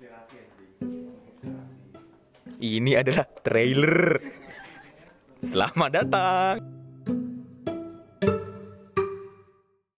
Ya, Ini adalah trailer. Selamat datang.